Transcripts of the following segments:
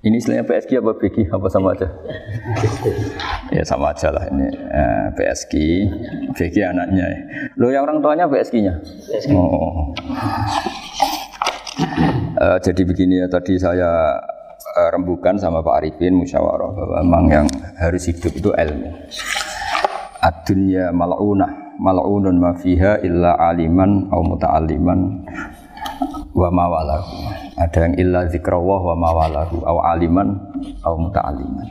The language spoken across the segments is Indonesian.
ini istilahnya PSG apa BG apa sama aja? ya sama aja lah ini eh, PSG, BG anaknya. Lo yang orang tuanya PSG-nya? Oh. Eh, jadi begini ya tadi saya eh, rembukan sama Pak Arifin musyawarah bahwa memang yang harus hidup itu ilmu. Ad-dunya mal'unah, mal'unun ma fiha illa aliman au muta'alliman wa mawalahu. Ada yang illa zikrawah wa mawalahu au aliman au muta'alliman.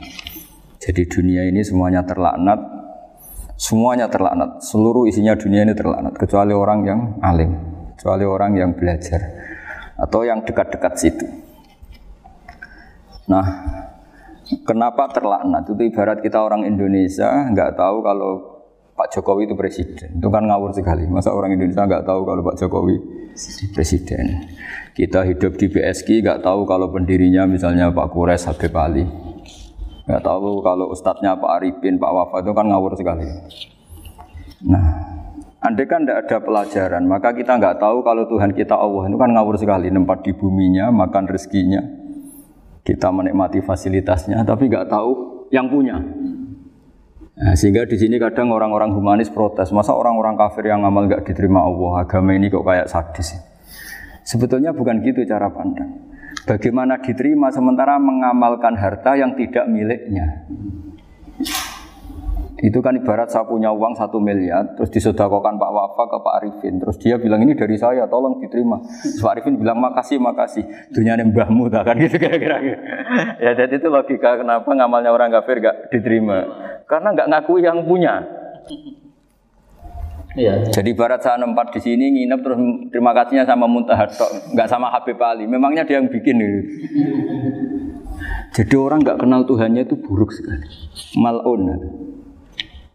Jadi dunia ini semuanya terlaknat, semuanya terlaknat. Seluruh isinya dunia ini terlaknat kecuali orang yang alim, kecuali orang yang belajar atau yang dekat-dekat situ. Nah, kenapa terlaknat? Itu ibarat kita orang Indonesia nggak tahu kalau Pak Jokowi itu presiden. Itu kan ngawur sekali. Masa orang Indonesia nggak tahu kalau Pak Jokowi presiden. Kita hidup di BSK nggak tahu kalau pendirinya misalnya Pak Kures Habib Ali. Nggak tahu kalau ustadznya Pak Arifin, Pak Wafa itu kan ngawur sekali. Nah, andai kan tidak ada pelajaran, maka kita nggak tahu kalau Tuhan kita Allah itu kan ngawur sekali, nempat di buminya, makan rezekinya, kita menikmati fasilitasnya, tapi nggak tahu yang punya. Nah, sehingga di sini kadang orang-orang humanis protes, masa orang-orang kafir yang amal nggak diterima Allah, agama ini kok kayak sadis. Sebetulnya bukan gitu cara pandang. Bagaimana diterima sementara mengamalkan harta yang tidak miliknya. Itu kan ibarat saya punya uang satu miliar, terus disodakokan Pak Wafa ke Pak Arifin, terus dia bilang ini dari saya, tolong diterima. Terus Pak Arifin bilang makasih makasih, dunia mbahmu, kan gitu kira-kira. ya jadi itu logika kenapa ngamalnya orang kafir gak diterima, karena nggak ngaku yang punya. Iya. Jadi barat saya nempat di sini nginep terus terima kasihnya sama Muntaha tok, nggak sama Habib Ali. Memangnya dia yang bikin itu. Jadi orang nggak kenal Tuhannya itu buruk sekali. Malun.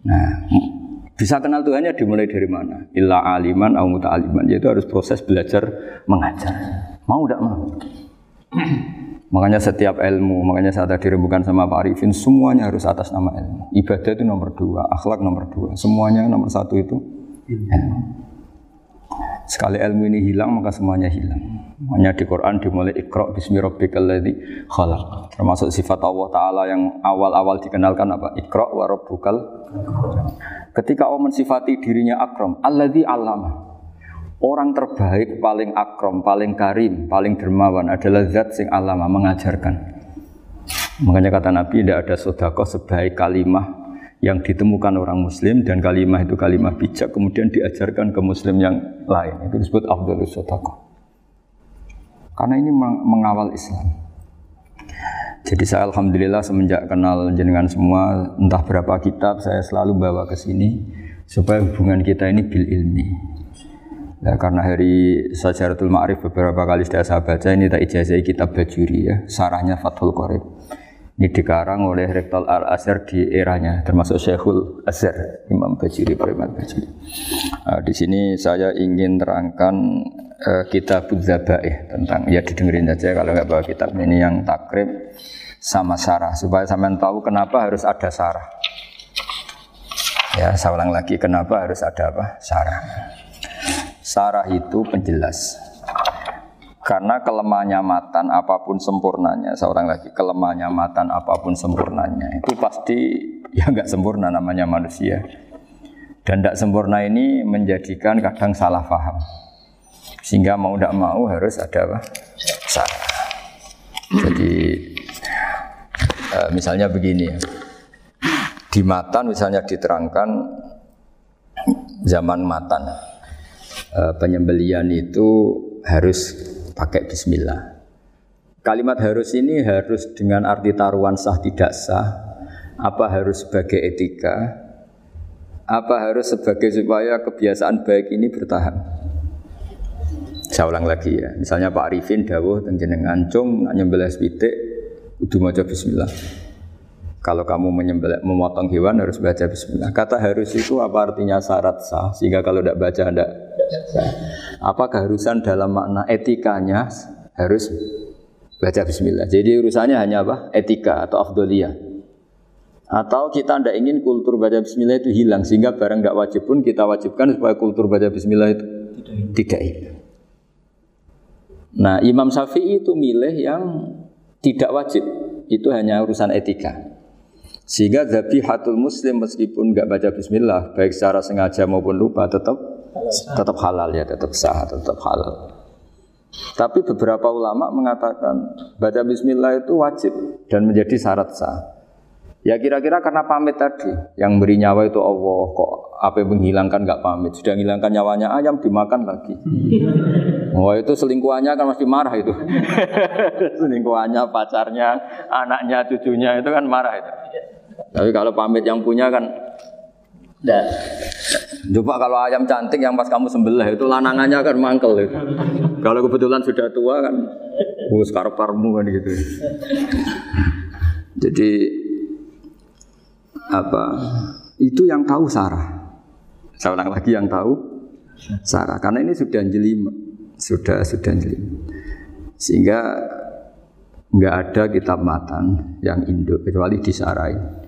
Nah, bisa kenal Tuhannya dimulai dari mana? Illa aliman au muta'aliman. Yaitu harus proses belajar mengajar. Mau tidak mau. Makanya setiap ilmu, makanya saat tadi rembukan sama Pak Arifin, semuanya harus atas nama ilmu. Ibadah itu nomor dua, akhlak nomor dua. Semuanya nomor satu itu ilmu. Sekali ilmu ini hilang, maka semuanya hilang. Makanya di Quran dimulai ikra bismi rabbikal ladzi khalaq. Termasuk sifat Allah Ta'ala yang awal-awal dikenalkan apa? Ikra wa rabbukal. Ketika Allah mensifati dirinya akram, alladzi allama. Orang terbaik, paling akram, paling karim, paling dermawan adalah zat sing alama mengajarkan. Makanya kata Nabi tidak ada sodako sebaik kalimah yang ditemukan orang muslim dan kalimah itu kalimah bijak kemudian diajarkan ke muslim yang lain. Itu disebut afdalus sodako. Karena ini mengawal Islam. Jadi saya alhamdulillah semenjak kenal jenengan semua entah berapa kitab saya selalu bawa ke sini supaya hubungan kita ini bil ilmi. Ya, karena hari Sajaratul Ma'rif beberapa kali sudah saya baca ini tak ijazah kitab Bajuri ya, sarahnya Fathul Qorib. Ini dikarang oleh Rektor Al Azhar di eranya, termasuk Syekhul Azhar, Imam Bajuri, Imam Bajuri. Nah, di sini saya ingin terangkan uh, kitab Zabaih tentang ya didengerin aja kalau nggak bawa kitab ini yang takrib sama sarah supaya sampean tahu kenapa harus ada sarah. Ya, saya ulang lagi kenapa harus ada apa? Sarah. Sarah itu penjelas. Karena kelemahnya matan apa pun sempurnanya, seorang lagi kelemahnya matan apa pun sempurnanya itu pasti ya nggak sempurna namanya manusia. Dan tidak sempurna ini menjadikan kadang salah paham. Sehingga mau tidak mau harus ada apa? Sarah. Jadi misalnya begini ya. Di matan misalnya diterangkan zaman matan penyembelian itu harus pakai bismillah. Kalimat harus ini harus dengan arti taruhan sah tidak sah, apa harus sebagai etika, apa harus sebagai supaya kebiasaan baik ini bertahan. Saya ulang lagi ya, misalnya Pak Arifin dawuh jenengan cung nyembelih pitik kudu maca bismillah. Kalau kamu menyembelih memotong hewan harus baca bismillah. Kata harus itu apa artinya syarat sah sehingga kalau tidak baca tidak sah. Apa keharusan dalam makna etikanya harus baca bismillah. Jadi urusannya hanya apa? Etika atau afdoliyah. Atau kita tidak ingin kultur baca bismillah itu hilang sehingga barang tidak wajib pun kita wajibkan supaya kultur baca bismillah itu tidak hilang. Nah, Imam Syafi'i itu milih yang tidak wajib. Itu hanya urusan etika. Sehingga hatul muslim meskipun nggak baca bismillah, baik secara sengaja maupun lupa tetap tetap halal ya, tetap sah, tetap halal. Tapi beberapa ulama mengatakan baca bismillah itu wajib dan menjadi syarat sah. Ya kira-kira karena pamit tadi, yang beri nyawa itu Allah, kok apa yang menghilangkan nggak pamit, sudah menghilangkan nyawanya ayam dimakan lagi. Wah oh, itu selingkuhannya kan masih marah itu. selingkuhannya, pacarnya, anaknya, cucunya itu kan marah itu. Tapi kalau pamit yang punya kan Nah, coba kalau ayam cantik yang pas kamu sembelih itu lanangannya akan mangkel itu. Kalau kebetulan sudah tua kan, oh sekarang parmu kan gitu. Jadi apa? Itu yang tahu Sarah. Saya ulang lagi yang tahu Sarah. Karena ini sudah jeli, sudah sudah jeli. Sehingga nggak ada kitab matan yang Indo kecuali di Sarah ini.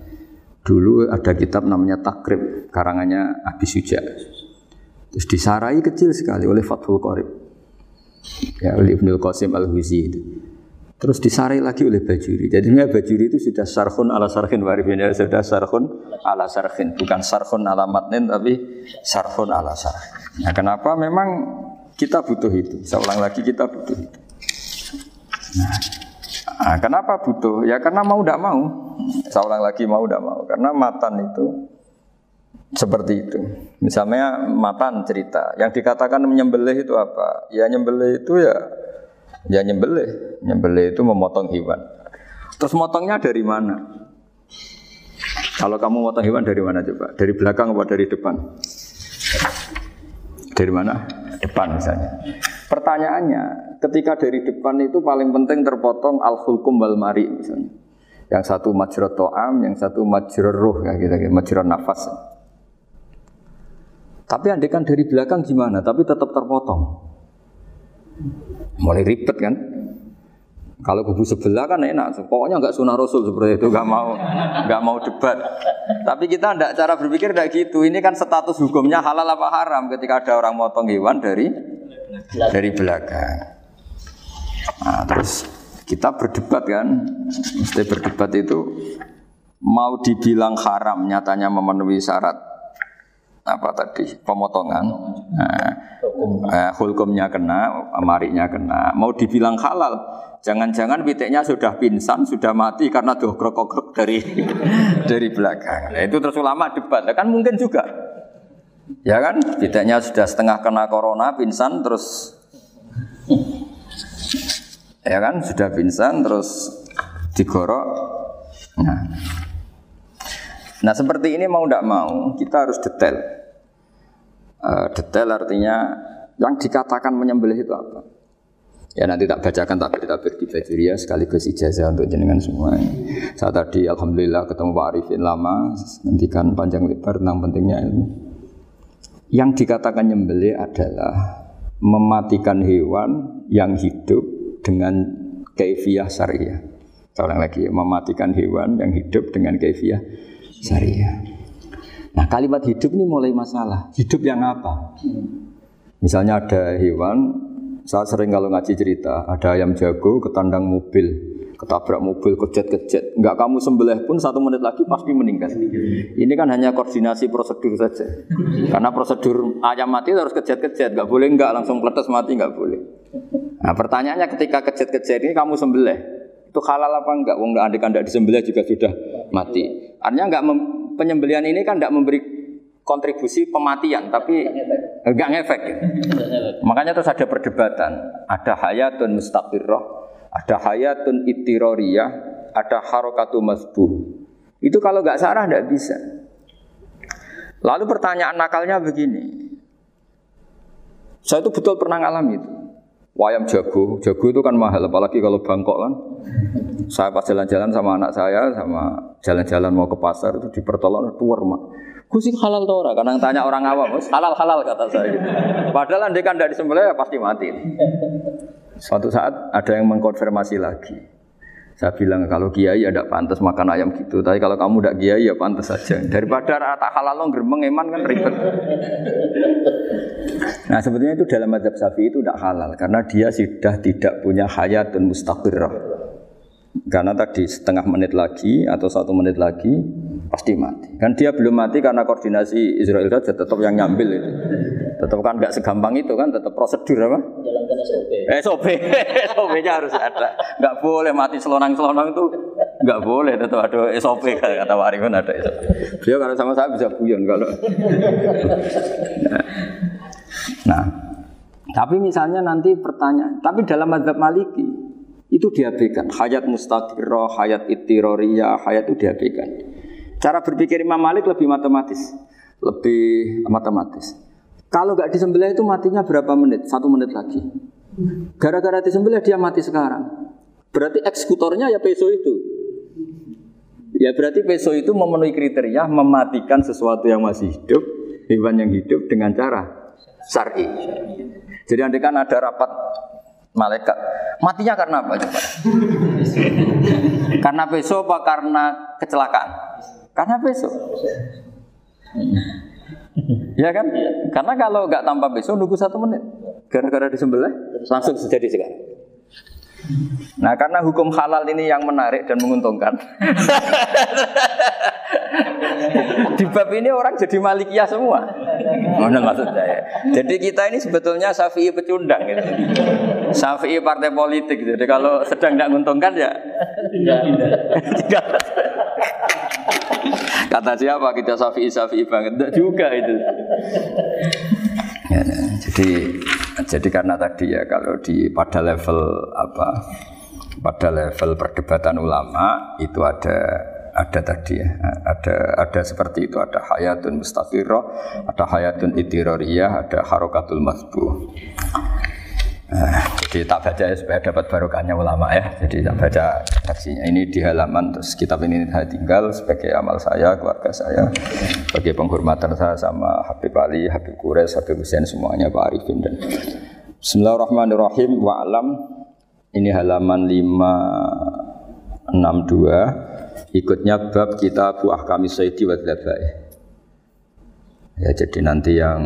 Dulu ada kitab namanya Takrib, karangannya Abi Suja. Terus disarai kecil sekali oleh Fathul Qorib. Ya, oleh Ibnul Qasim Al-Huzi itu. Terus disarai lagi oleh Bajuri. Jadi Bajuri itu sudah sarhun ala sarhin warifin. Ya, sudah sarhun ala sarhin. Bukan sarhun ala matnin, tapi sarhun ala sarhin. Nah, kenapa? Memang kita butuh itu. Saya ulang lagi, kita butuh itu. Nah, nah kenapa butuh? Ya karena mau tidak mau. Saya ulang lagi mau tidak mau karena matan itu seperti itu. Misalnya matan cerita yang dikatakan menyembelih itu apa? Ya nyembelih itu ya ya nyembelih. Nyembelih itu memotong hewan. Terus motongnya dari mana? Kalau kamu motong hewan dari mana coba? Dari belakang atau dari depan? Dari mana? Depan misalnya. Pertanyaannya, ketika dari depan itu paling penting terpotong al-hulkum wal mari misalnya. Yang satu majrot to'am, yang satu majrot ruh, ya, gitu, gitu, majrot nafas. Tapi andekan dari belakang gimana? Tapi tetap terpotong. Mulai ribet kan? Kalau kubu sebelah kan enak, pokoknya nggak sunnah rasul seperti itu, nggak mau, nggak mau debat. Tapi kita tidak cara berpikir tidak gitu. Ini kan status hukumnya halal apa haram ketika ada orang motong hewan dari dari belakang. Nah, terus kita berdebat kan, mesti berdebat itu mau dibilang haram nyatanya memenuhi syarat apa tadi? Pemotongan. Nah, eh, hukumnya kena amarinya kena. Mau dibilang halal jangan-jangan pitiknya sudah pingsan sudah mati karena dogrok dari dari belakang. Nah, itu terus ulama debat. Nah, kan mungkin juga ya kan? Pitiknya sudah setengah kena corona pingsan terus. Ya kan? Sudah pingsan terus digorok. Nah. Nah seperti ini mau tidak mau kita harus detail. Uh, detail artinya yang dikatakan menyembelih itu apa? Ya nanti tak bacakan tak tak di ya sekaligus ijazah untuk jenengan semua. Saat tadi alhamdulillah ketemu Pak Arifin lama, nantikan panjang lebar tentang pentingnya ilmu. Yang dikatakan nyembelih adalah mematikan hewan yang hidup dengan kaifiah syariah. Seorang lagi mematikan hewan yang hidup dengan kaifiah syariah. Nah kalimat hidup ini mulai masalah. Hidup yang apa? Misalnya ada hewan, saya sering kalau ngaji cerita, ada ayam jago ketandang mobil, ketabrak mobil, kejet-kejet. Enggak kamu sembelih pun satu menit lagi pasti meninggal. Ini kan hanya koordinasi prosedur saja. Karena prosedur ayam mati harus kejet-kejet, enggak boleh enggak langsung peletes mati enggak boleh. Nah pertanyaannya ketika kejet-kejet ini kamu sembelih, itu halal apa enggak? Wong enggak kan enggak disembelih juga sudah mati. Artinya enggak penyembelian ini kan enggak memberi kontribusi pematian, tapi enggak ngefek. Makanya terus ada perdebatan. Ada hayatun mustaqirrah, ada hayatun ittiroriyah, ada harokatu masbuh. Itu kalau nggak sarah nggak bisa. Lalu pertanyaan nakalnya begini. Saya itu betul pernah ngalami itu. Wayam jago, jago itu kan mahal, apalagi kalau Bangkok kan. Saya pas jalan-jalan sama anak saya, sama jalan-jalan mau ke pasar itu di pertolongan tuar mak. Gue halal tau ora, karena tanya orang awam, halal halal kata saya. Gitu. Padahal dia kan dari sembelih ya pasti mati. Suatu saat ada yang mengkonfirmasi lagi. Saya bilang kalau kiai ya pantas makan ayam gitu, tapi kalau kamu tidak kiai ya pantas saja. Daripada rata halal lo geremeng eman kan ribet. Nah sebetulnya itu dalam madhab sapi itu tidak halal karena dia sudah tidak punya hayatun mustaqirrah. Karena tadi setengah menit lagi atau satu menit lagi pasti mati. Kan dia belum mati karena koordinasi Israel saja tetap yang nyambil itu. Tetap kan nggak segampang itu kan, tetap prosedur apa? Jalankan SOP. SOP, SOP-nya harus ada. Nggak boleh mati selonang-selonang itu nggak boleh, tetap ada SOP kata Warifan ada SOP. Beliau kalau sama saya bisa buyon kalau. Nah, nah, tapi misalnya nanti pertanyaan, tapi dalam madhab maliki itu diabaikan. Hayat mustaqirroh, hayat itiroriyah, hayat itu diabaikan. Cara berpikir Imam Malik lebih matematis, lebih matematis. Kalau nggak disembelih itu matinya berapa menit? Satu menit lagi. Gara-gara disembelih dia mati sekarang. Berarti eksekutornya ya peso itu. Ya berarti peso itu memenuhi kriteria mematikan sesuatu yang masih hidup, hewan yang hidup dengan cara syar'i. Jadi andai kan ada rapat malaikat, matinya karena apa coba? karena peso apa karena kecelakaan? Karena besok. ya kan? Karena kalau nggak tanpa besok nunggu satu menit. Gara-gara disembelih langsung terjadi sekarang. Nah karena hukum halal ini yang menarik dan menguntungkan Di bab ini orang jadi malikiyah semua Mana maksud saya Jadi kita ini sebetulnya syafi'i pecundang gitu. Syafi'i partai politik Jadi kalau sedang tidak menguntungkan ya Tidak Kata siapa? Kita safi safi banget? Tidak juga itu. Ya, jadi jadi karena tadi ya kalau di pada level apa pada level perdebatan ulama itu ada ada tadi ya ada ada seperti itu. Ada hayatun mustafirah ada hayatun itiroriyah ada harokatul masbuh Jadi tak baca ya supaya dapat barokahnya ulama ya. Jadi tak baca redaksinya. Ini di halaman terus kitab ini saya tinggal sebagai amal saya, keluarga saya, sebagai penghormatan saya sama Habib Ali, Habib Kures, Habib Hussein semuanya Pak Arifin dan Bismillahirrahmanirrahim wa alam ini halaman 562 ikutnya bab kita buah kami sayyidi wa Ya jadi nanti yang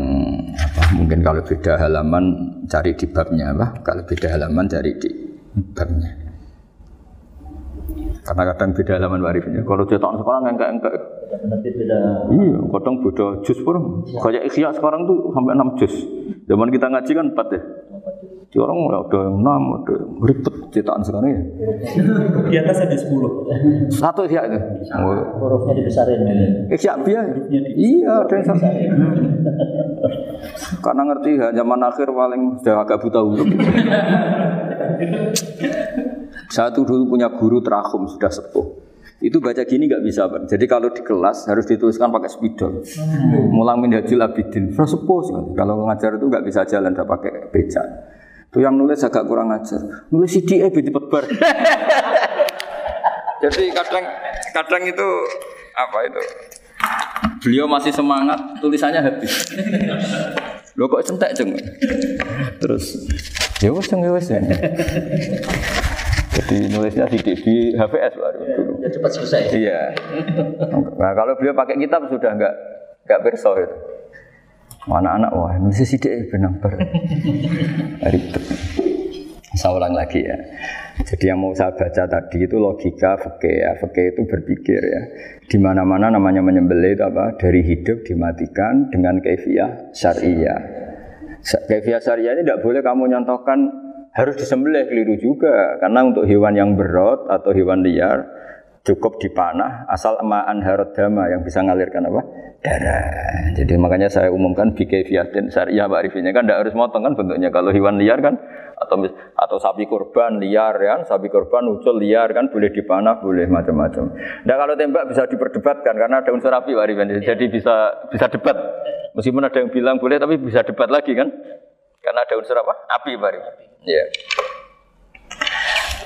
apa, mungkin kalau beda halaman cari di babnya apa? Kalau beda halaman cari di babnya. Karena kadang beda halaman warifnya. Kalau cetakan sekarang enggak enggak. Nanti beda. Iya, kadang beda jus pun. Kayak ikhya sekarang tuh sampai 6 jus. Zaman kita ngaji kan 4 ya. Di orang ada yang enam, ada ribet cetakan sekarang ya. Di atas ada sepuluh. Satu ya itu. Hurufnya dibesarin. Isya biar. Iya, ada yang satu. Karena ngerti ya, zaman akhir paling sudah agak buta huruf. Satu dulu punya guru terakhum sudah sepuh. Itu baca gini nggak bisa, Pak. Jadi kalau di kelas harus dituliskan pakai spidol. Mulang min hajil abidin. Sepuh sekali. Kalau ngajar itu nggak bisa jalan, tidak pakai beca. Itu yang nulis agak kurang ajar. Nulis CD eh cepet bar. Jadi kadang kadang itu apa itu? Beliau masih semangat, tulisannya habis. Lo kok centek jeng? Terus ya wes ya wes ya. Jadi nulisnya di, di HVS baru dulu. Ya cepat selesai. Iya. Nah kalau beliau pakai kitab sudah enggak enggak berso itu. Anak-anak wah nulis sidik benang ber. Ribet. Saya ulang lagi ya. Jadi yang mau saya baca tadi itu logika fakih ya. Itu berpikir ya. Di mana-mana namanya menyembelih itu apa? Dari hidup dimatikan dengan kefiah syariah. Kefiah syariah ini tidak boleh kamu nyontohkan harus disembelih keliru juga karena untuk hewan yang berat atau hewan liar cukup dipanah asal emaan harod dama yang bisa ngalirkan apa darah. Jadi makanya saya umumkan bikefiatin syariah Pak Arifinnya kan tidak harus motong kan bentuknya kalau hewan liar kan atau atau sapi kurban liar kan sapi kurban ucul liar kan boleh dipanah boleh macam-macam. Nah kalau tembak bisa diperdebatkan karena ada unsur api Pak Arifin jadi bisa bisa debat meskipun ada yang bilang boleh tapi bisa debat lagi kan karena ada unsur apa api Pak Arifin. Iya.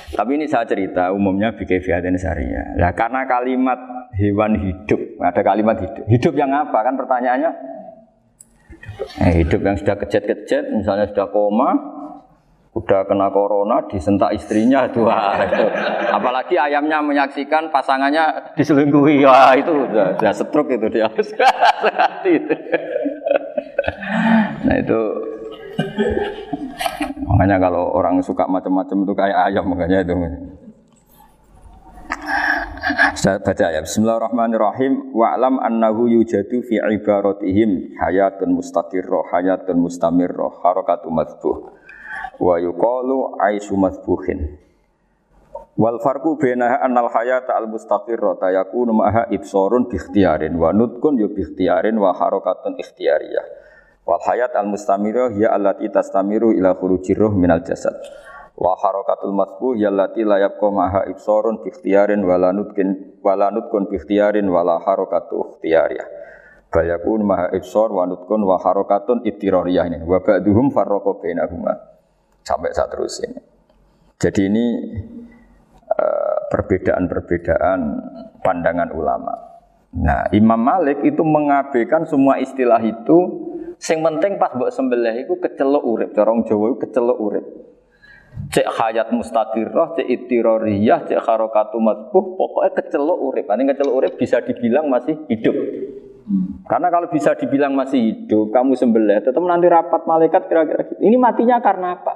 Tapi ini saya cerita umumnya bikefiatin syariah. Nah karena kalimat hewan hidup, ada kalimat hidup. Hidup yang apa kan pertanyaannya? Eh, hidup yang sudah kejet-kejet, misalnya sudah koma, udah kena corona, disentak istrinya, itu. Apalagi ayamnya menyaksikan pasangannya diselingkuhi, wah itu udah, udah stroke itu dia. Nah itu Makanya kalau orang suka macam-macam itu kayak ayam makanya itu. Saya baca ya. Bismillahirrahmanirrahim. Wa'lam annahu yujadu fi ibaratihim hayatun mustaqirrah, hayatun mustamirrah, harakatu madbuh. Wa yuqalu aisu madbuhin. Wal farqu bainaha annal hayata al mustaqirrah yakunu ma'aha ibsarun bi ikhtiyarin wa nutqun yu bi ikhtiyarin wa harakatun ikhtiyariyah. Wal hayat al mustamirah ya allati tastamiru ila khurujir ruh minal jasad. Wa harakatul masbuh ya allati la yabqa maha ibsarun bi ikhtiyarin wa la nutqin wa la nutqun bi ikhtiyarin wa la harakatu ikhtiyariyah. Bal yakun maha ibsar wa nutqun wa harakatun ittirariyah ini. Wa ba'duhum farraqa bainahuma. Sampai saat terus ini. Jadi ini eh, perbedaan-perbedaan pandangan ulama. Nah, Imam Malik itu mengabaikan semua istilah itu Sing penting pas mbok sembelih iku kecelok urip, cara Jawa kecelok urip. Cek hayat mustaqirrah, cek ittirariyah, cek harakatu matbuh, pokoknya kecelok urip. Ini kecelok urip bisa dibilang masih hidup. Karena kalau bisa dibilang masih hidup, kamu sembelih, tetap nanti rapat malaikat kira-kira gitu. Ini matinya karena apa?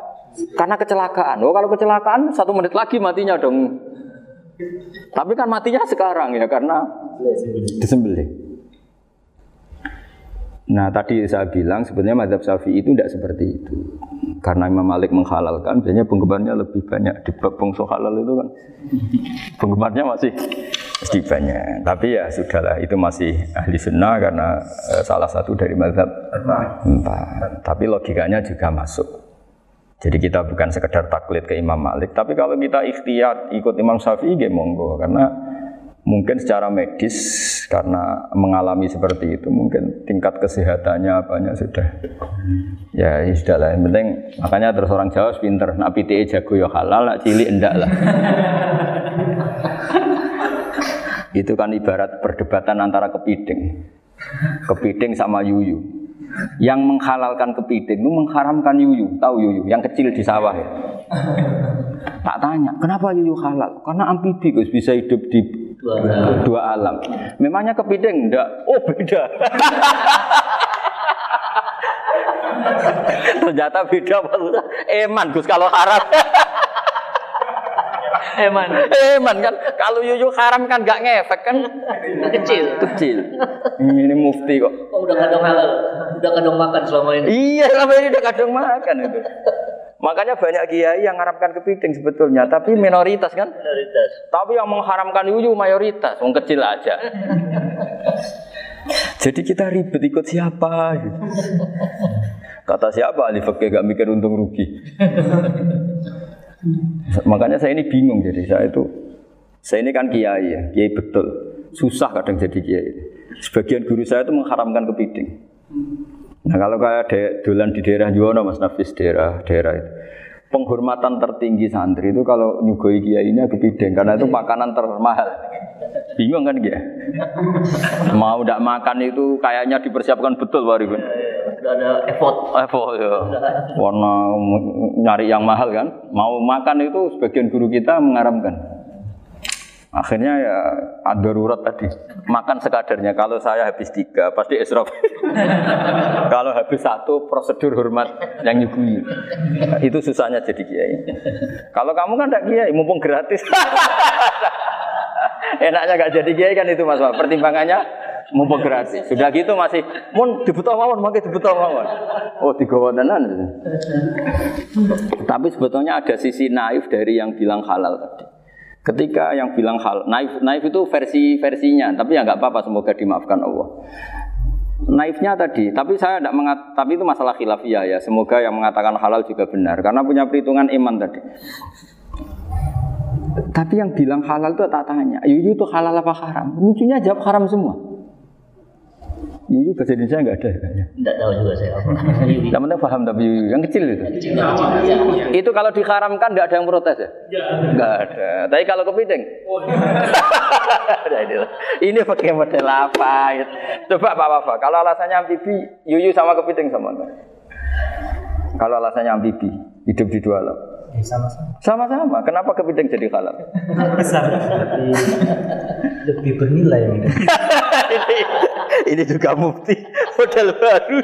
Karena kecelakaan. Oh kalau kecelakaan satu menit lagi matinya dong. Tapi kan matinya sekarang ya karena disembelih. Nah tadi saya bilang sebenarnya madhab syafi'i itu tidak seperti itu. Karena Imam Malik menghalalkan, biasanya penggemarnya lebih banyak di bab bongso halal itu kan. Penggemarnya masih masih banyak. Tapi ya sudahlah, itu masih ahli sunnah karena eh, salah satu dari madhab empat. Tapi logikanya juga masuk. Jadi kita bukan sekedar taklid ke Imam Malik, tapi kalau kita ikhtiyat ikut Imam Syafi'i, ya monggo. Karena mungkin secara medis karena mengalami seperti itu mungkin tingkat kesehatannya apanya sudah. Ya ya sudah lah. Yang penting makanya terus orang Jawa pinter. Nak PTE jago ya halal nak cilik enggak lah. Itu kan ibarat perdebatan antara kepiting. Kepiting sama yuyu. Yang menghalalkan kepiting itu mengharamkan yuyu. Tahu yuyu? Yang kecil di sawah. Ya tak tanya kenapa yuyu halal? Karena amfibi Gus bisa hidup di Dua alam. dua alam. Memangnya kepiting enggak? Oh beda. Ternyata beda maksudnya. Eman Gus kalau haram. Eman. Eman kan kalau yuyu haram kan enggak ngefek kan Kecil. kecil. Ini mufti kok. Oh, udah kadang halal. Udah kadang makan selama ini. Iya selama ini udah kadang makan itu. Makanya banyak kiai yang mengharapkan kepiting sebetulnya, tapi minoritas kan. Minoritas. Tapi yang mengharamkan yuyu mayoritas, wong kecil aja. Jadi kita ribet ikut siapa? gitu. Kata siapa ahli fikih gak mikir untung rugi. Makanya saya ini bingung jadi saya itu saya ini kan kiai ya, kiai betul. Susah kadang jadi kiai. Sebagian guru saya itu mengharamkan kepiting. Nah kalau kayak de, dolan di daerah Juwono Mas Nafis daerah daerah itu. Penghormatan tertinggi santri itu kalau nyugoi kiainya kepiting karena itu makanan termahal. Bingung kan dia? Mau tidak makan itu kayaknya dipersiapkan betul Pak. Udah ada effort. Evo ya. Warna nyari yang mahal kan. Mau makan itu sebagian guru kita mengaramkan. Akhirnya ya darurat tadi. Makan sekadarnya. Kalau saya habis tiga, pasti israf. Kalau habis satu, prosedur hormat yang nyugui. Itu susahnya jadi kiai. Kalau kamu kan tidak kiai, mumpung gratis. Enaknya gak jadi kiai kan itu mas. Pak. Pertimbangannya mumpung gratis. Sudah gitu masih, mun dibutuh mawon, makai dibutuh mawon. Oh tiga tenan. Tapi sebetulnya ada sisi naif dari yang bilang halal tadi. Ketika yang bilang hal naif, naif itu versi versinya, tapi ya nggak apa-apa, semoga dimaafkan Allah. Naifnya tadi, tapi saya tidak mengat, tapi itu masalah khilafiyah ya. Semoga yang mengatakan halal juga benar, karena punya perhitungan iman tadi. Tapi yang bilang halal itu tak tanya, Yuyu itu halal apa haram? Lucunya jawab haram semua. Yuyu bahasa Indonesia nggak ada kayaknya. Tidak tahu juga saya apa. Yang penting paham tapi Yuyu, yang kecil itu. Itu kalau diharamkan nggak ada yang protes ya? Nggak ada. Tapi kalau kepiting? Nah, ini, ini pakai model apa? ya? Coba Pak Wafa, kalau alasannya amfibi, Yuyu sama kepiting sama enggak? Kalau alasannya amfibi, hidup di dua alam. sama-sama Sama-sama. Kenapa kepiting jadi halal? besar lebih lebih bernilai ini, juga mufti model baru.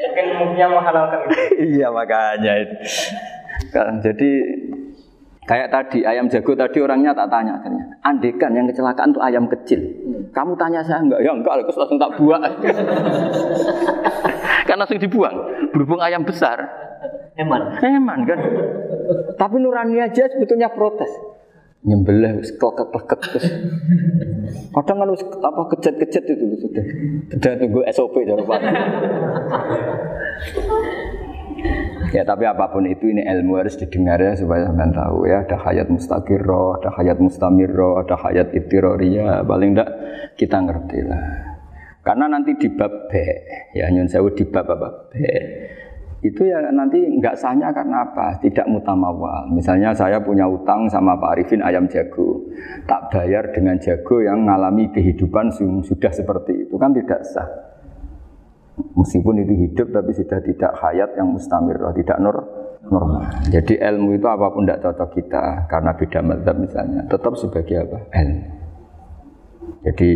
mungkin mungkin menghalalkan itu iya makanya itu. Kan jadi kayak tadi ayam jago tadi orangnya tak tanya akhirnya. Andekan yang kecelakaan tuh ayam kecil. Kamu tanya saya enggak? Ya enggak, terus langsung tak buang. kan langsung dibuang. Berhubung ayam besar, Eman. Eman kan. Tapi nurani aja sebetulnya protes. Nyembelih wis klekek-klekek terus. Kadang kan wis apa kejet-kejet itu sudah. Sudah tunggu SOP dari Pak. Ya tapi apa pun itu ini ilmu harus didengar ya supaya sampean tahu ya ada hayat mustaqirroh, ada hayat mustamirroh, ada hayat itiroriyah paling enggak kita ngerti lah. Karena nanti di bab B ya nyun sewu di bab apa B itu ya nanti nggak sahnya karena apa? Tidak mutamawal. Misalnya saya punya utang sama Pak Arifin ayam jago, tak bayar dengan jago yang mengalami kehidupan sudah seperti itu kan tidak sah. Meskipun itu hidup tapi sudah tidak hayat yang mustamir, tidak nur normal. Jadi ilmu itu apa pun tidak cocok kita karena beda mazhab misalnya, tetap sebagai apa? Ilmu. Jadi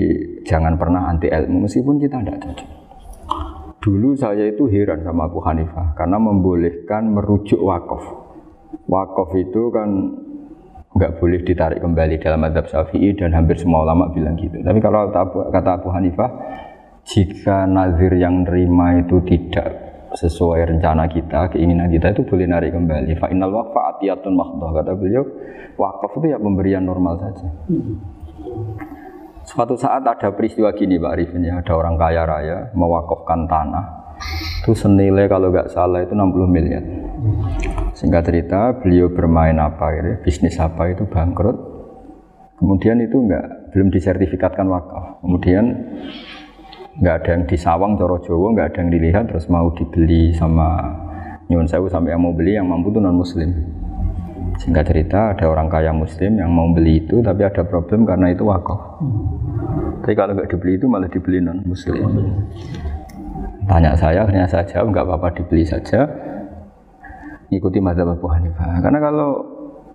jangan pernah anti ilmu meskipun kita tidak cocok. Dulu saya itu heran sama Abu Hanifah karena membolehkan merujuk wakaf. Wakaf itu kan nggak boleh ditarik kembali dalam madhab syafi'i dan hampir semua ulama bilang gitu. Tapi kalau kata Abu, Hanifah, jika nazir yang nerima itu tidak sesuai rencana kita, keinginan kita itu boleh narik kembali. Fa innal waqfa atiyatun. Kata beliau, wakaf itu ya pemberian normal saja. Suatu saat ada peristiwa gini Pak Arifin ya, ada orang kaya raya mewakafkan tanah. Itu senilai kalau nggak salah itu 60 miliar. Singkat cerita, beliau bermain apa gitu, bisnis apa itu bangkrut. Kemudian itu nggak belum disertifikatkan wakaf. Kemudian nggak ada yang disawang coro Jawa, nggak ada yang dilihat terus mau dibeli sama nyuwun sewu sampai yang mau beli yang mampu itu non muslim. Singkat cerita ada orang kaya muslim yang mau beli itu tapi ada problem karena itu wakaf. Tapi kalau nggak dibeli itu malah dibeli non muslim. Tanya saya, saya jawab nggak apa-apa dibeli saja. Ikuti mazhab Abu Hanifah. Karena kalau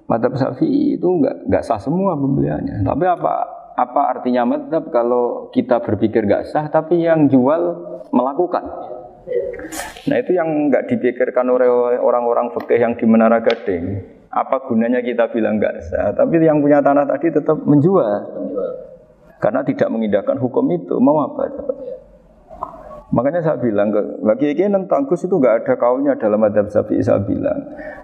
mazhab Syafi'i itu nggak nggak sah semua pembeliannya. Tapi apa apa artinya mazhab kalau kita berpikir nggak sah tapi yang jual melakukan? Nah itu yang nggak dipikirkan oleh orang-orang fikih yang di Menara Gading. Apa gunanya kita bilang nggak sah? Tapi yang punya tanah tadi tetap menjual. Karena tidak mengindahkan hukum itu. Mau apa? Coba? Makanya saya bilang ke bagi ini tentang Gus itu nggak ada kaulnya dalam adab Syafi'i saya bilang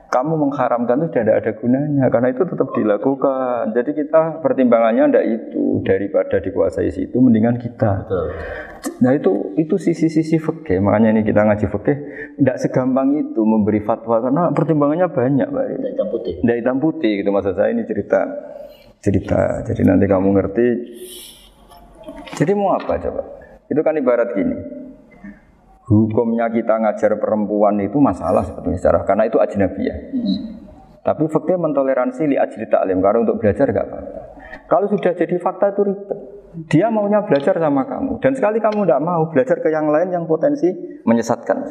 kamu mengharamkan itu tidak ada gunanya karena itu tetap dilakukan. Jadi kita pertimbangannya ndak itu daripada dikuasai situ mendingan kita. Betul. Nah itu itu sisi-sisi fikih. Makanya ini kita ngaji fikih tidak segampang itu memberi fatwa karena pertimbangannya banyak, Pak. Tidak hitam putih. Tidak hitam putih gitu maksud saya ini cerita cerita. Jadi nanti kamu ngerti. Jadi mau apa coba? Itu kan ibarat gini. Hukumnya kita ngajar perempuan itu masalah sebetulnya secara karena itu ajnabiyah. Tapi fakta mentoleransi li ajli ta'lim karena untuk belajar gak apa-apa. Kalau sudah jadi fakta itu ribet. Dia maunya belajar sama kamu dan sekali kamu tidak mau belajar ke yang lain yang potensi menyesatkan.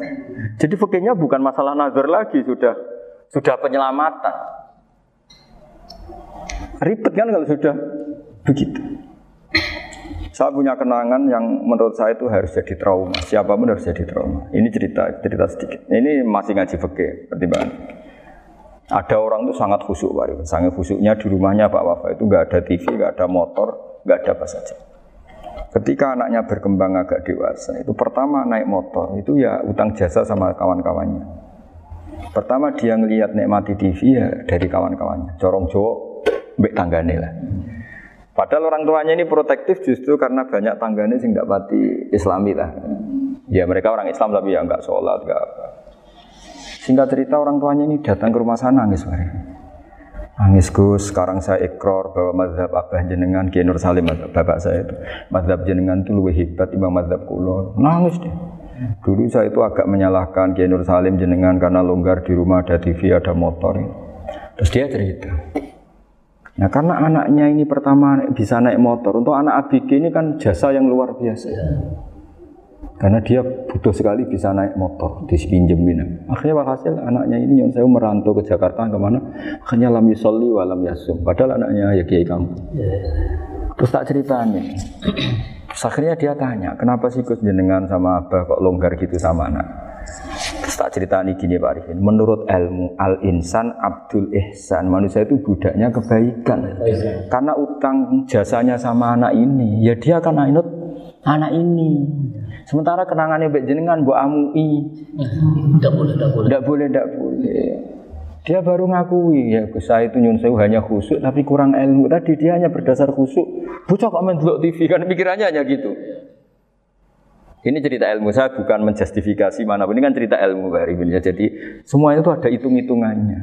Jadi fakirnya bukan masalah nazar lagi sudah sudah penyelamatan. Ribet kan kalau sudah begitu. Saya punya kenangan yang menurut saya itu harus jadi trauma. Siapa pun harus jadi trauma. Ini cerita, cerita sedikit. Ini masih ngaji fikih pertimbangan. Ada orang itu sangat khusyuk, Pak. Sangat khusyuknya di rumahnya Pak Wafa itu nggak ada TV, nggak ada motor, nggak ada apa saja. Ketika anaknya berkembang agak dewasa, itu pertama naik motor, itu ya utang jasa sama kawan-kawannya. Pertama dia ngelihat nikmati TV ya dari kawan-kawannya. Corong Jawa mbek tanggane lah. Padahal orang tuanya ini protektif justru karena banyak tanggane sing tidak pati Islami lah. Ya mereka orang Islam tapi ya nggak sholat, nggak apa. Singkat cerita orang tuanya ini datang ke rumah sana nangis mereka. Nangis Gus, sekarang saya ikrar bahwa mazhab Abah jenengan Kiai Nur Salim mazhab bapak saya itu mazhab jenengan itu lebih hebat imam mazhab kulo. Nangis deh. Dulu saya itu agak menyalahkan Kiai Nur Salim jenengan karena longgar di rumah ada TV, ada motor. Terus dia cerita. Nah karena anaknya ini pertama bisa naik motor, untuk anak ABG ini kan jasa yang luar biasa. Karena dia butuh sekali bisa naik motor, dipinjemin. Akhirnya walhasil anaknya ini yang saya merantau ke Jakarta ke mana? Akhirnya lam yusolli wa lam yasum. Padahal anaknya ya kiai kamu. Terus tak ceritanya. Terus akhirnya dia tanya, kenapa sih Gus jenengan sama abah kok longgar gitu sama anak? Tak ceritani gini Pak Arifin, menurut ilmu al-insan abdul ihsan, manusia itu budaknya kebaikan. Karena utang jasanya sama anak ini, ya dia akan ainut anak ini. Sementara kenangannya baik jenengan bu amui, Tidak boleh, tidak boleh. tidak boleh, tidak boleh. Dia baru ngakui ya saya itu nyun sewu hanya khusuk tapi kurang ilmu. Tadi dia hanya berdasar khusuk. Bocah kok main TV kan pikirannya hanya gitu. Ini cerita ilmu saya bukan menjustifikasi mana ini kan cerita ilmu Pak ya. Jadi semuanya itu ada hitung-hitungannya.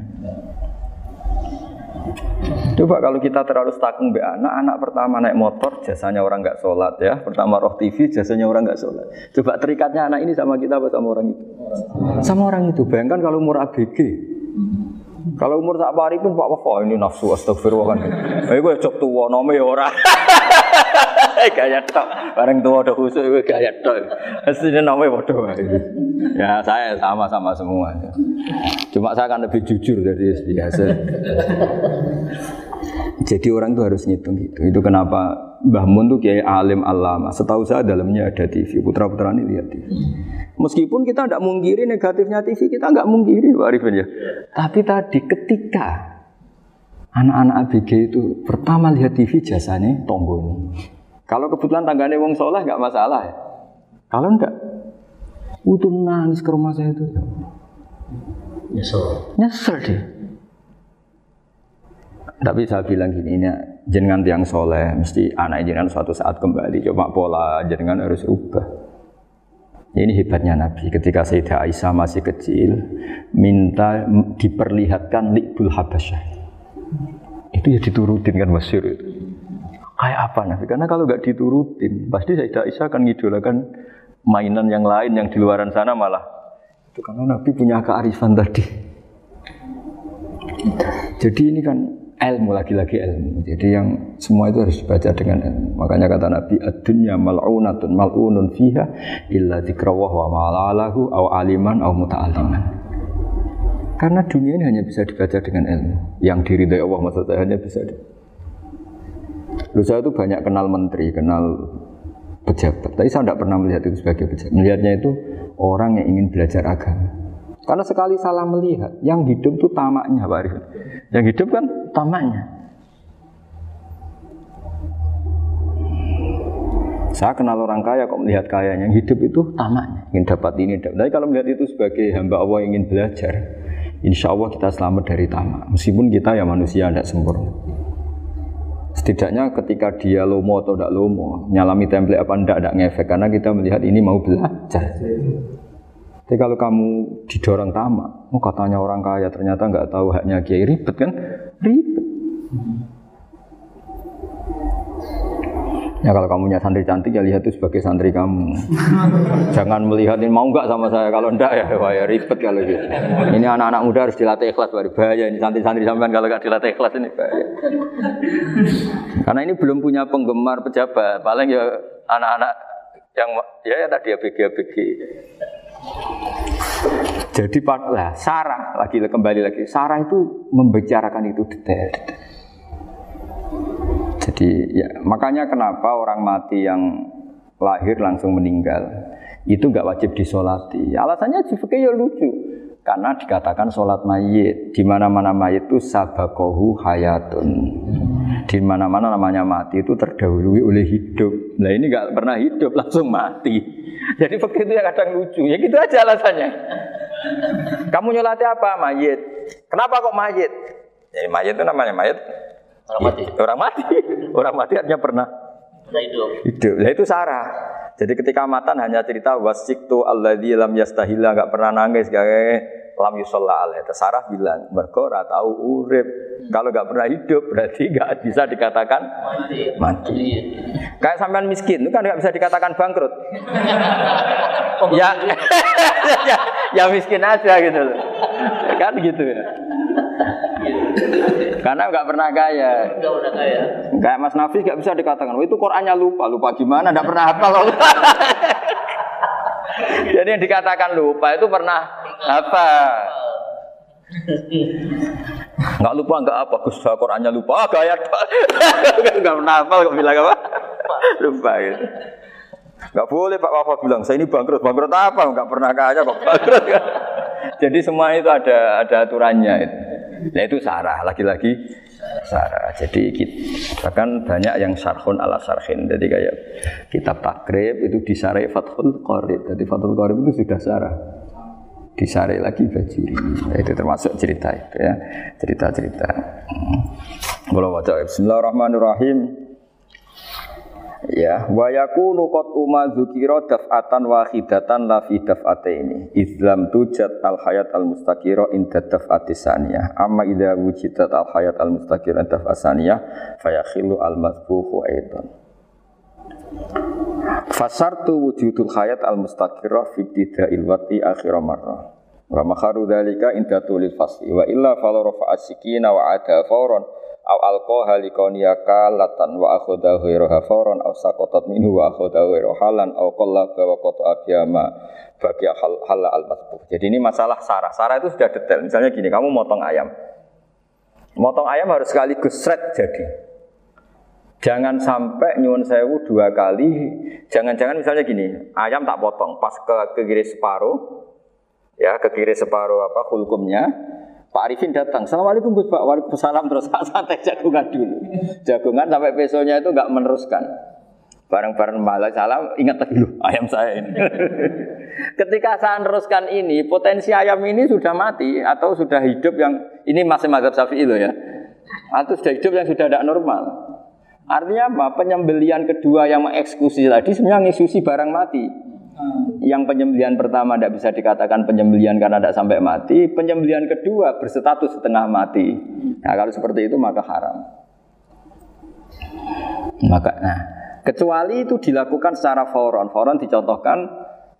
Coba kalau kita terlalu stakung be anak, anak pertama naik motor jasanya orang nggak sholat ya. Pertama roh TV jasanya orang nggak sholat. Coba terikatnya anak ini sama kita apa sama orang itu? Sama orang itu. Bayangkan kalau umur ABG. Kalau umur tak pari pun Pak Wafa ini nafsu astagfirullah kan. Eh gue cok tua nome ya ora. gaya tok. Bareng tua udah khusus gue gaya tok. Aslinya nome bodoh. Ya saya sama-sama semua. Cuma saya akan lebih jujur dari biasa. Jadi orang tuh harus ngitung gitu. Itu kenapa Mbah Mun tuh kiai alim alama. Setahu saya dalamnya ada TV. Putra putra ini lihat TV. Meskipun kita tidak mungkiri negatifnya TV, kita nggak mungkiri Pak Arifin ya. Tapi tadi ketika anak-anak ABG itu pertama lihat TV jasanya tonggoni. Kalau kebetulan tangganya wong soleh nggak masalah ya. Kalau enggak, itu nangis ke rumah saya itu. Nyesel. Nyesel deh. Tapi saya bilang gini, ini jenengan tiang soleh, mesti anak jenengan suatu saat kembali. Coba pola jenengan harus ubah. Ini hebatnya Nabi. Ketika Sayyidah Aisyah masih kecil, minta diperlihatkan likbul habasyah. Itu ya diturutin kan masyur itu. Kayak apa Nabi? Karena kalau nggak diturutin, pasti Sayyidah Aisyah akan ngidolakan mainan yang lain yang di luaran sana malah. Itu karena Nabi punya kearifan tadi. Jadi ini kan ilmu lagi-lagi ilmu. Jadi yang semua itu harus dibaca dengan ilmu. Makanya kata Nabi, "Ad-dunya mal'unatun mal'unun fiha illa dzikrawah wa ma'alalahu aw aliman aw muta'alliman." Karena dunia ini hanya bisa dibaca dengan ilmu. Yang diridhai Allah maksud saya hanya bisa di... Lu saya itu banyak kenal menteri, kenal pejabat. Tapi saya tidak pernah melihat itu sebagai pejabat. Melihatnya itu orang yang ingin belajar agama. Karena sekali salah melihat, yang hidup itu tamaknya Pak Arif. Yang hidup kan tamaknya. Saya kenal orang kaya kok melihat kaya, yang hidup itu tamaknya, ingin dapat ini. Dapat. Tapi kalau melihat itu sebagai hamba Allah yang ingin belajar, insya Allah kita selamat dari tamak. Meskipun kita ya manusia tidak sempurna. Setidaknya ketika dia lomo atau tidak lomo, nyalami template apa tidak, tidak ngefek. Karena kita melihat ini mau belajar. Tapi kalau kamu didorong tamak, oh katanya orang kaya ternyata nggak tahu haknya kiai ribet kan? Ribet. Ya kalau kamu punya santri cantik ya lihat itu sebagai santri kamu. Jangan melihat ini mau nggak sama saya kalau enggak ya wah ya ribet kalau gitu. Ini anak-anak muda harus dilatih ikhlas baru bahaya ini santri-santri sampean kalau nggak dilatih ikhlas ini bahaya. Karena ini belum punya penggemar pejabat, paling ya anak-anak yang ya, ya tadi ABG ABG. Jadi lah Sarah lagi kembali lagi Sarah itu membicarakan itu detail. Jadi ya makanya kenapa orang mati yang lahir langsung meninggal itu nggak wajib disolati. Alasannya fikih ya lucu karena dikatakan sholat mayit di mana mana mayit itu sabakohu hayatun di mana mana namanya mati itu terdahului oleh hidup. Nah ini nggak pernah hidup langsung mati. Jadi fakir itu yang kadang lucu. Ya gitu aja alasannya. Kamu nyolati apa? Mayit. Kenapa kok mayit? Jadi mayit itu namanya mayit Orang mati. Orang mati. Orang mati artinya pernah hidup. hidup. Lah itu sarah. Jadi ketika matan hanya cerita wasiktu alladzi lam yastahila nggak pernah nangis kayak lam yusalla alaih. Sarah bilang mergo ora tahu urip. Kalau nggak pernah hidup berarti nggak bisa dikatakan Mati. mati. Iya. Kayak sampean miskin itu kan nggak bisa dikatakan bangkrut. ya, ya, ya miskin aja gitu loh. Kan gitu ya. Karena nggak pernah kaya. Enggak udah kaya. Kayak Mas Nafis nggak bisa dikatakan, oh, itu Qurannya lupa, lupa gimana? Nggak pernah hafal. Jadi yang dikatakan lupa itu pernah apa? Nggak lupa nggak apa? Gus Qurannya lupa, ah, gaya nggak pernah hafal kok bilang apa? lupa gitu. Nggak boleh Pak Wafa bilang, saya ini bangkrut. Bangkrut apa? Nggak pernah kaya kok bangkrut. Jadi semua itu ada ada aturannya. Itu. Nah itu sarah, lagi-lagi sarah. Jadi kita, bahkan banyak yang sarhun ala sarhin. Jadi kayak kitab takrib itu disarai Fathul Qorib. Jadi Fathul Qorib itu sudah sarah. Disarai lagi bajuri. Nah, itu termasuk cerita itu ya. Cerita-cerita. Hmm. Kalau baca Bismillahirrahmanirrahim. Ya, wa yakunu qad umma dzukira daf'atan wahidatan la fi daf'ataini. Islam tujat al hayat al mustaqira inda daf'ati saniyah. Amma idza wujidat al hayat al mustaqira daf'at saniyah fayakhilu al mazbuhu aidan. Fasartu wujudul hayat al mustaqira fi ibtida'il wati akhir marrah. Wa makharu dzalika inda tulil fasli wa illa fala rafa'a wa ada fawran aw alqaha liqaniya kalatan wa akhadha ghairaha fawran aw saqatat minhu wa akhadha ghairaha halan aw qallaba wa qata abiyama bagi hal hal al. Jadi ini masalah sarah. Sarah itu sudah detail. Misalnya gini, kamu motong ayam. Motong ayam harus sekaligus sret jadi. Jangan sampai nyuwun sewu dua kali. Jangan-jangan misalnya gini, ayam tak potong, pas ke, ke kiri separuh, ya ke kiri separuh apa hulkumnya, Pak Arifin datang, Assalamualaikum Gus Pak, Waalaikumsalam terus santai jagungan dulu. Jagungan sampai besoknya itu nggak meneruskan. Bareng-bareng malah salam, ingat lagi dulu ayam saya ini. Ketika saya meneruskan ini, potensi ayam ini sudah mati atau sudah hidup yang ini masih mazhab Syafi'i loh ya. Atau sudah hidup yang sudah tidak normal. Artinya apa? Penyembelian kedua yang mengeksekusi tadi sebenarnya mengeksekusi barang mati. Yang penyembelian pertama tidak bisa dikatakan penyembelian karena tidak sampai mati. Penyembelian kedua berstatus setengah mati. Nah kalau seperti itu maka haram. Maka, nah, kecuali itu dilakukan secara foron. Foron dicontohkan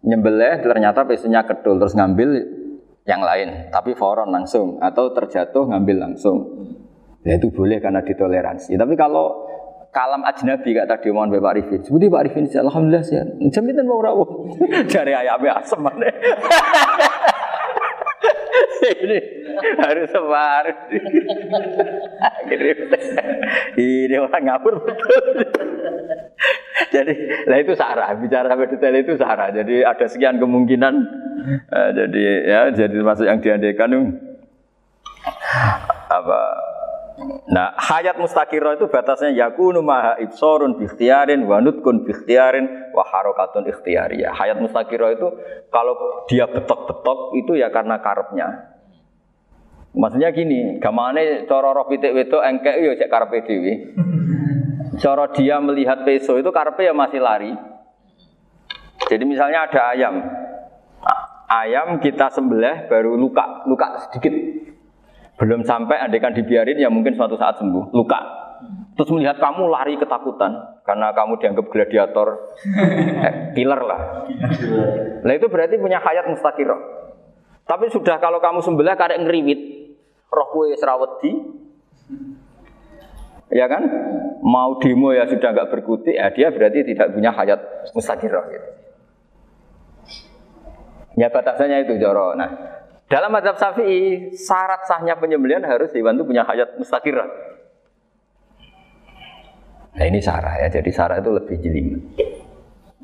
nyembelih ternyata pesunya kedul terus ngambil yang lain, tapi foron langsung atau terjatuh ngambil langsung. Ya itu boleh karena ditoleransi. Tapi kalau kalam ajnabi kata tadi mohon Pak Arifin. Seperti Pak Arifin, alhamdulillah sih. Jaminan mau rawuh dari ayamnya asem mana? ini harus sebar. ini orang ngapur betul. jadi, lah itu sarah. Bicara sampai detail itu sarah. Jadi ada sekian kemungkinan. Eh, jadi ya, jadi termasuk yang diandaikan apa Nah, hayat mustaqirah itu batasnya yakunu maha ibsorun bi ikhtiarin wa nutkun bi ikhtiarin wa harakatun ikhtiyariyah. Hayat mustaqirah itu kalau dia betok-betok itu ya karena karepnya. Maksudnya gini, gamane cara roh pitik wedok engkek yo cek karepe dhewe. Cara dia melihat peso itu karepe ya masih lari. Jadi misalnya ada ayam. Ayam kita sembelih baru luka, luka sedikit belum sampai adekan dibiarin ya mungkin suatu saat sembuh. Luka. Terus melihat kamu lari ketakutan karena kamu dianggap gladiator eh, killer lah. Nah itu berarti punya hayat mustaqirah tapi sudah kalau kamu sembelih karek ngeriwit roh kue serawedi ya kan? Mau demo ya sudah nggak berkutik ya dia berarti tidak punya hayat mustaqirah gitu. ya batasannya itu joro. Nah dalam mazhab Syafi'i, syarat sahnya penyembelihan harus hewan itu punya hayat mustaqirah. Nah ini sarah ya, jadi sarah itu lebih jeli.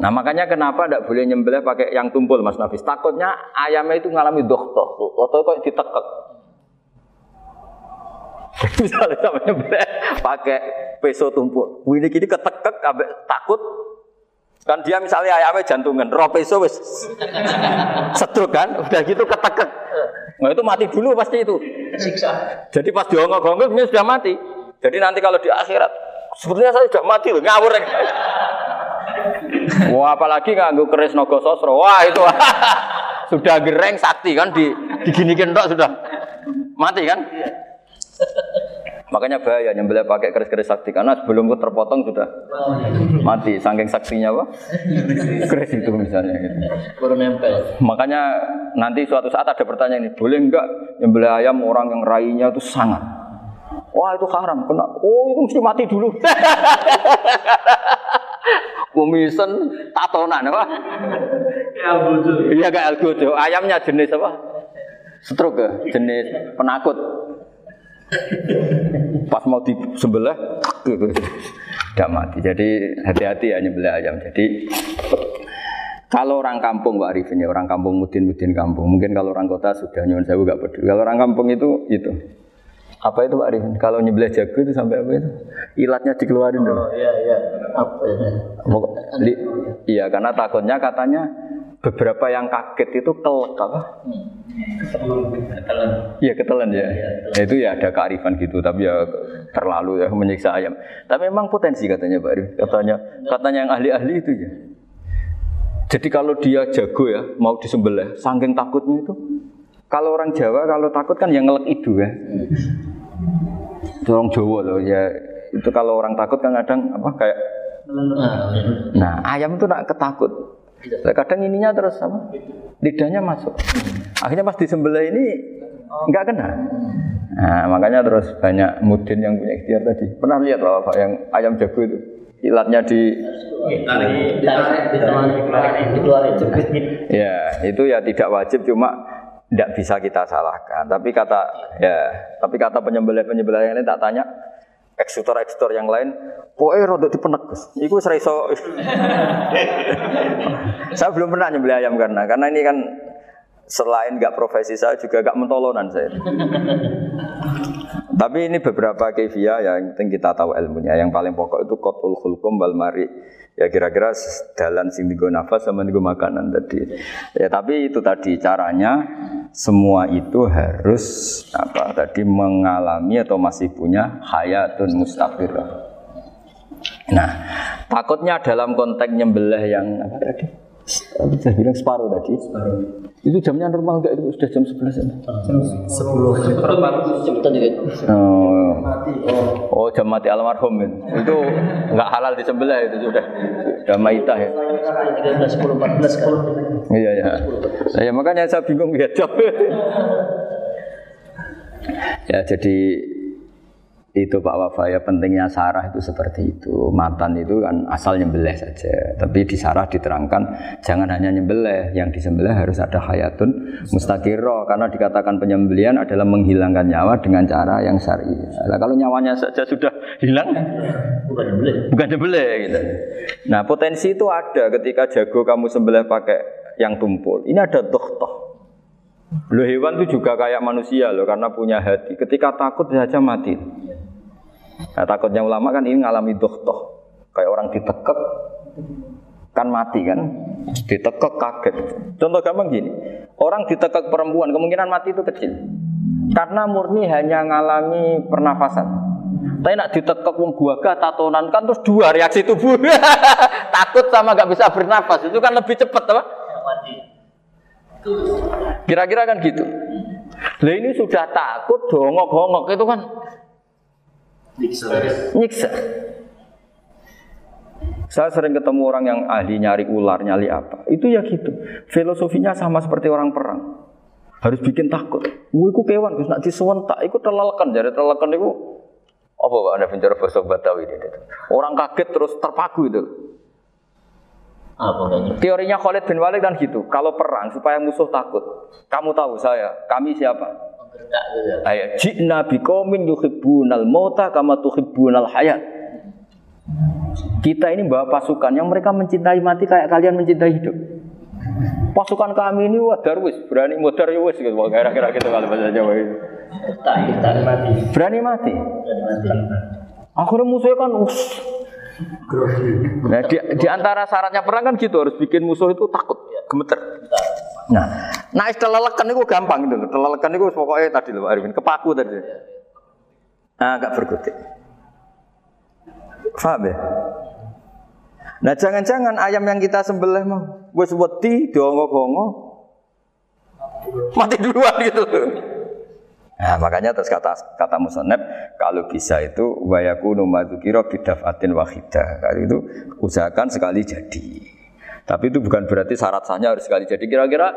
Nah makanya kenapa tidak boleh nyembelih pakai yang tumpul Mas Nafis? Takutnya ayamnya itu ngalami dokter, atau kok ditekek. Misalnya sama nyembelih pakai peso tumpul, ini kini ketekek, takut Kan dia misalnya ayamnya jantungan, roh peso wis sedruk kan, udah gitu ketekek. Nah itu mati dulu pasti itu. Siksa. Jadi pas diongok-ongok dia sudah mati. Jadi nanti kalau di akhirat, sebetulnya saya sudah mati loh, ngawur. Wah, apalagi nganggo keris nogo sosro. Wah, itu sudah gereng sakti kan di diginikin tok sudah mati kan? Makanya bahaya nyembelih pakai keris-keris sakti karena sebelum itu terpotong sudah mati saking saktinya apa? Keris itu misalnya gitu. Makanya nanti suatu saat ada pertanyaan ini, boleh enggak nyembelih ayam orang yang rainya itu sangat? Wah itu haram, kena. Oh itu mesti mati dulu. Kumisen tatonan apa? Iya gak algojo. Ayamnya jenis apa? Stroke ya? jenis penakut. Pas mau disembelih, tidak mati. Jadi hati-hati ya nyembelih ayam. Jadi kalau orang kampung Pak Arifin ya orang kampung mudin-mudin kampung. Mungkin kalau orang kota sudah nyuwun saya gak peduli. Kalau orang kampung itu itu apa itu Pak Arifin? Kalau nyembelih jago itu sampai apa itu? Ilatnya dikeluarin dong. Oh iya iya. Apa ya? Li- Iya, karena takutnya katanya beberapa yang kaget itu kelek apa? Iya ketelan ya. Ya, itu ya ada kearifan gitu, tapi ya terlalu ya menyiksa ayam. Tapi memang potensi katanya Pak Arif. Katanya katanya yang ahli-ahli itu ya. Jadi kalau dia jago ya, mau disembelih, saking takutnya itu. Kalau orang Jawa kalau takut kan yang ngelek itu ya. Itu orang Jawa loh ya. Itu kalau orang takut kan kadang apa kayak Nah, Nah, ayam itu nak ketakut. Lah, Kadang ininya terus apa? Lidahnya masuk. Akhirnya pas disembelih ini nggak kena. Nah, makanya terus banyak mudin yang punya ikhtiar tadi. Pernah lihat loh Pak yang ayam jago itu ilatnya di ya itu ya tidak wajib cuma tidak bisa kita salahkan. Tapi kata ya, tapi kata penyembelih penyembelih yang lain tak tanya eksekutor eksekutor yang lain, pokoknya rodok dipenek. Iku wis iso. saya belum pernah nyembelih ayam karena karena ini kan selain nggak profesi saya juga nggak mentolonan saya. Tapi ini beberapa kefiah yang penting kita tahu ilmunya. Yang paling pokok itu kotul hulkum wal mari. Ya kira-kira dalan sing digo nafas sama digo makanan tadi. Ya tapi itu tadi caranya semua itu harus apa tadi mengalami atau masih punya hayatun mustaqirah. Nah, takutnya dalam konteks nyembelih yang apa tadi? Saya bilang separuh tadi? Separuh. Itu jamnya normal enggak itu sudah jam 11 ya? Cepetan juga. Oh, oh jam mati almarhum itu. Itu nggak halal disembelih itu sudah sudah maitah ya. 13, 10, 14 kan. Iya ya. Ya makanya saya bingung ya job. ya jadi itu Pak Wafa ya pentingnya sarah itu seperti itu. Matan itu kan asal nyembelih saja. Tapi di sarah diterangkan jangan hanya nyembelih, yang disembelih harus ada hayatun mustaqirro karena dikatakan penyembelihan adalah menghilangkan nyawa dengan cara yang syar'i. Nah, kalau nyawanya saja sudah hilang Bukan boleh. bukan nyembelih gitu. Nah, potensi itu ada ketika jago kamu sembelih pakai yang tumpul. Ini ada dohtoh. Loh hewan itu juga kayak manusia loh karena punya hati. Ketika takut saja mati. Nah, takutnya ulama kan ini ngalami dohtoh. Kayak orang ditekek kan mati kan. Ditekek kaget. Contoh gampang gini. Orang ditekek perempuan kemungkinan mati itu kecil. Karena murni hanya ngalami pernafasan. Tapi nak ditekek wong guaga tatonan kan terus dua reaksi tubuh. Takut sama nggak bisa bernafas. Itu kan lebih cepat apa? Kira-kira kan gitu. Lah ini sudah takut dongok-dongok itu kan nyiksa. Saya sering ketemu orang yang ahli nyari ular, nyari apa. Itu ya gitu. Filosofinya sama seperti orang perang. Harus bikin takut. Wih, iku kewan, Gus, nak disuwentak, iku telelekan. Jadi telelekan itu apa Pak Anda bicara bahasa Batawi ini? Orang kaget terus terpaku itu. Apa kayaknya? Teorinya Khalid bin Walid kan gitu. Kalau perang supaya musuh takut. Kamu tahu saya, kami siapa? Ayo, jina biqaumin yuhibbunal mauta kama tuhibbunal hayat. Kita ini bawa pasukan yang mereka mencintai mati kayak kalian mencintai hidup. Pasukan kami ini wah darwis, berani modar ya wis gitu. Kira-kira gitu kalau bahasa Jawa itu. Berani mati. Berani mati. Akhirnya musuhnya kan us. Nah, di, di antara syaratnya perang kan gitu harus bikin musuh itu takut, gemeter. Nah, nah telelekan itu gampang gitu. Telelekan itu pokoknya tadi loh Arifin, kepaku tadi. Nah, agak berkutik. Paham ya? Nah jangan-jangan ayam yang kita sembelih mah wis wedi diongo-ongo mati duluan gitu. Nah, makanya terus kata kata musonep kalau bisa itu wayaku numadzukiro bidafatin wahidah. Kalau itu usahakan sekali jadi. Tapi itu bukan berarti syarat sahnya harus sekali jadi. Kira-kira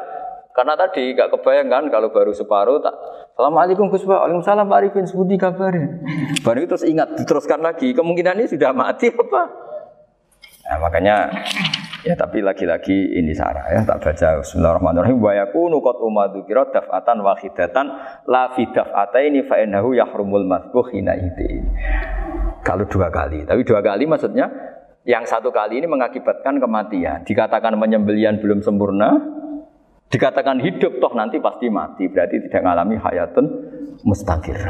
karena tadi gak kebayang kan kalau baru separuh tak Assalamualaikum Gus Pak, Waalaikumsalam Pak Arifin, sebudi kabarnya. Baru itu terus ingat, diteruskan lagi. Kemungkinan ini sudah mati apa? Nah, makanya ya tapi lagi-lagi ini sarah ya tak baca Bismillahirrahmanirrahim wa yakunu qad umadukira daf'atan wahidatan la fi daf'ataini fa innahu yahrumul masbuh hina. Kalau dua kali, tapi dua kali maksudnya yang satu kali ini mengakibatkan kematian. Dikatakan penyembelian belum sempurna, dikatakan hidup toh nanti pasti mati. Berarti tidak mengalami hayatun mustaqirah.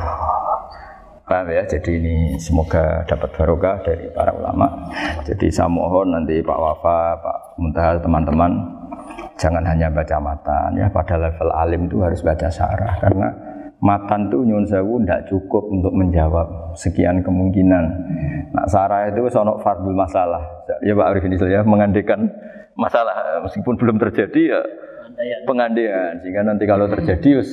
Paham ya? Jadi ini semoga dapat barokah dari para ulama. Jadi saya mohon nanti Pak Wafa, Pak Muntaha, teman-teman jangan hanya baca matan ya. Pada level alim itu harus baca syarah karena matan itu nyun sewu tidak cukup untuk menjawab sekian kemungkinan. Nah, sarah itu sonok fardul masalah. Ya Pak Arif ini ya mengandekan masalah meskipun belum terjadi ya pengandaian sehingga nanti kalau terjadi us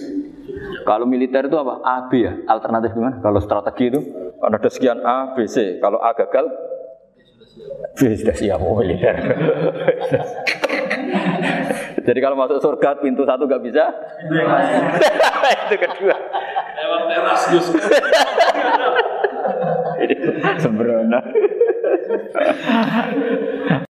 kalau militer itu apa? A, B ya? Alternatif gimana? Kalau strategi itu kan ada sekian A, B, C. Kalau A gagal, B sudah siap oh, militer. Jadi kalau masuk surga pintu satu nggak bisa, itu kedua. Lewat teras Gus. Ini sembrono.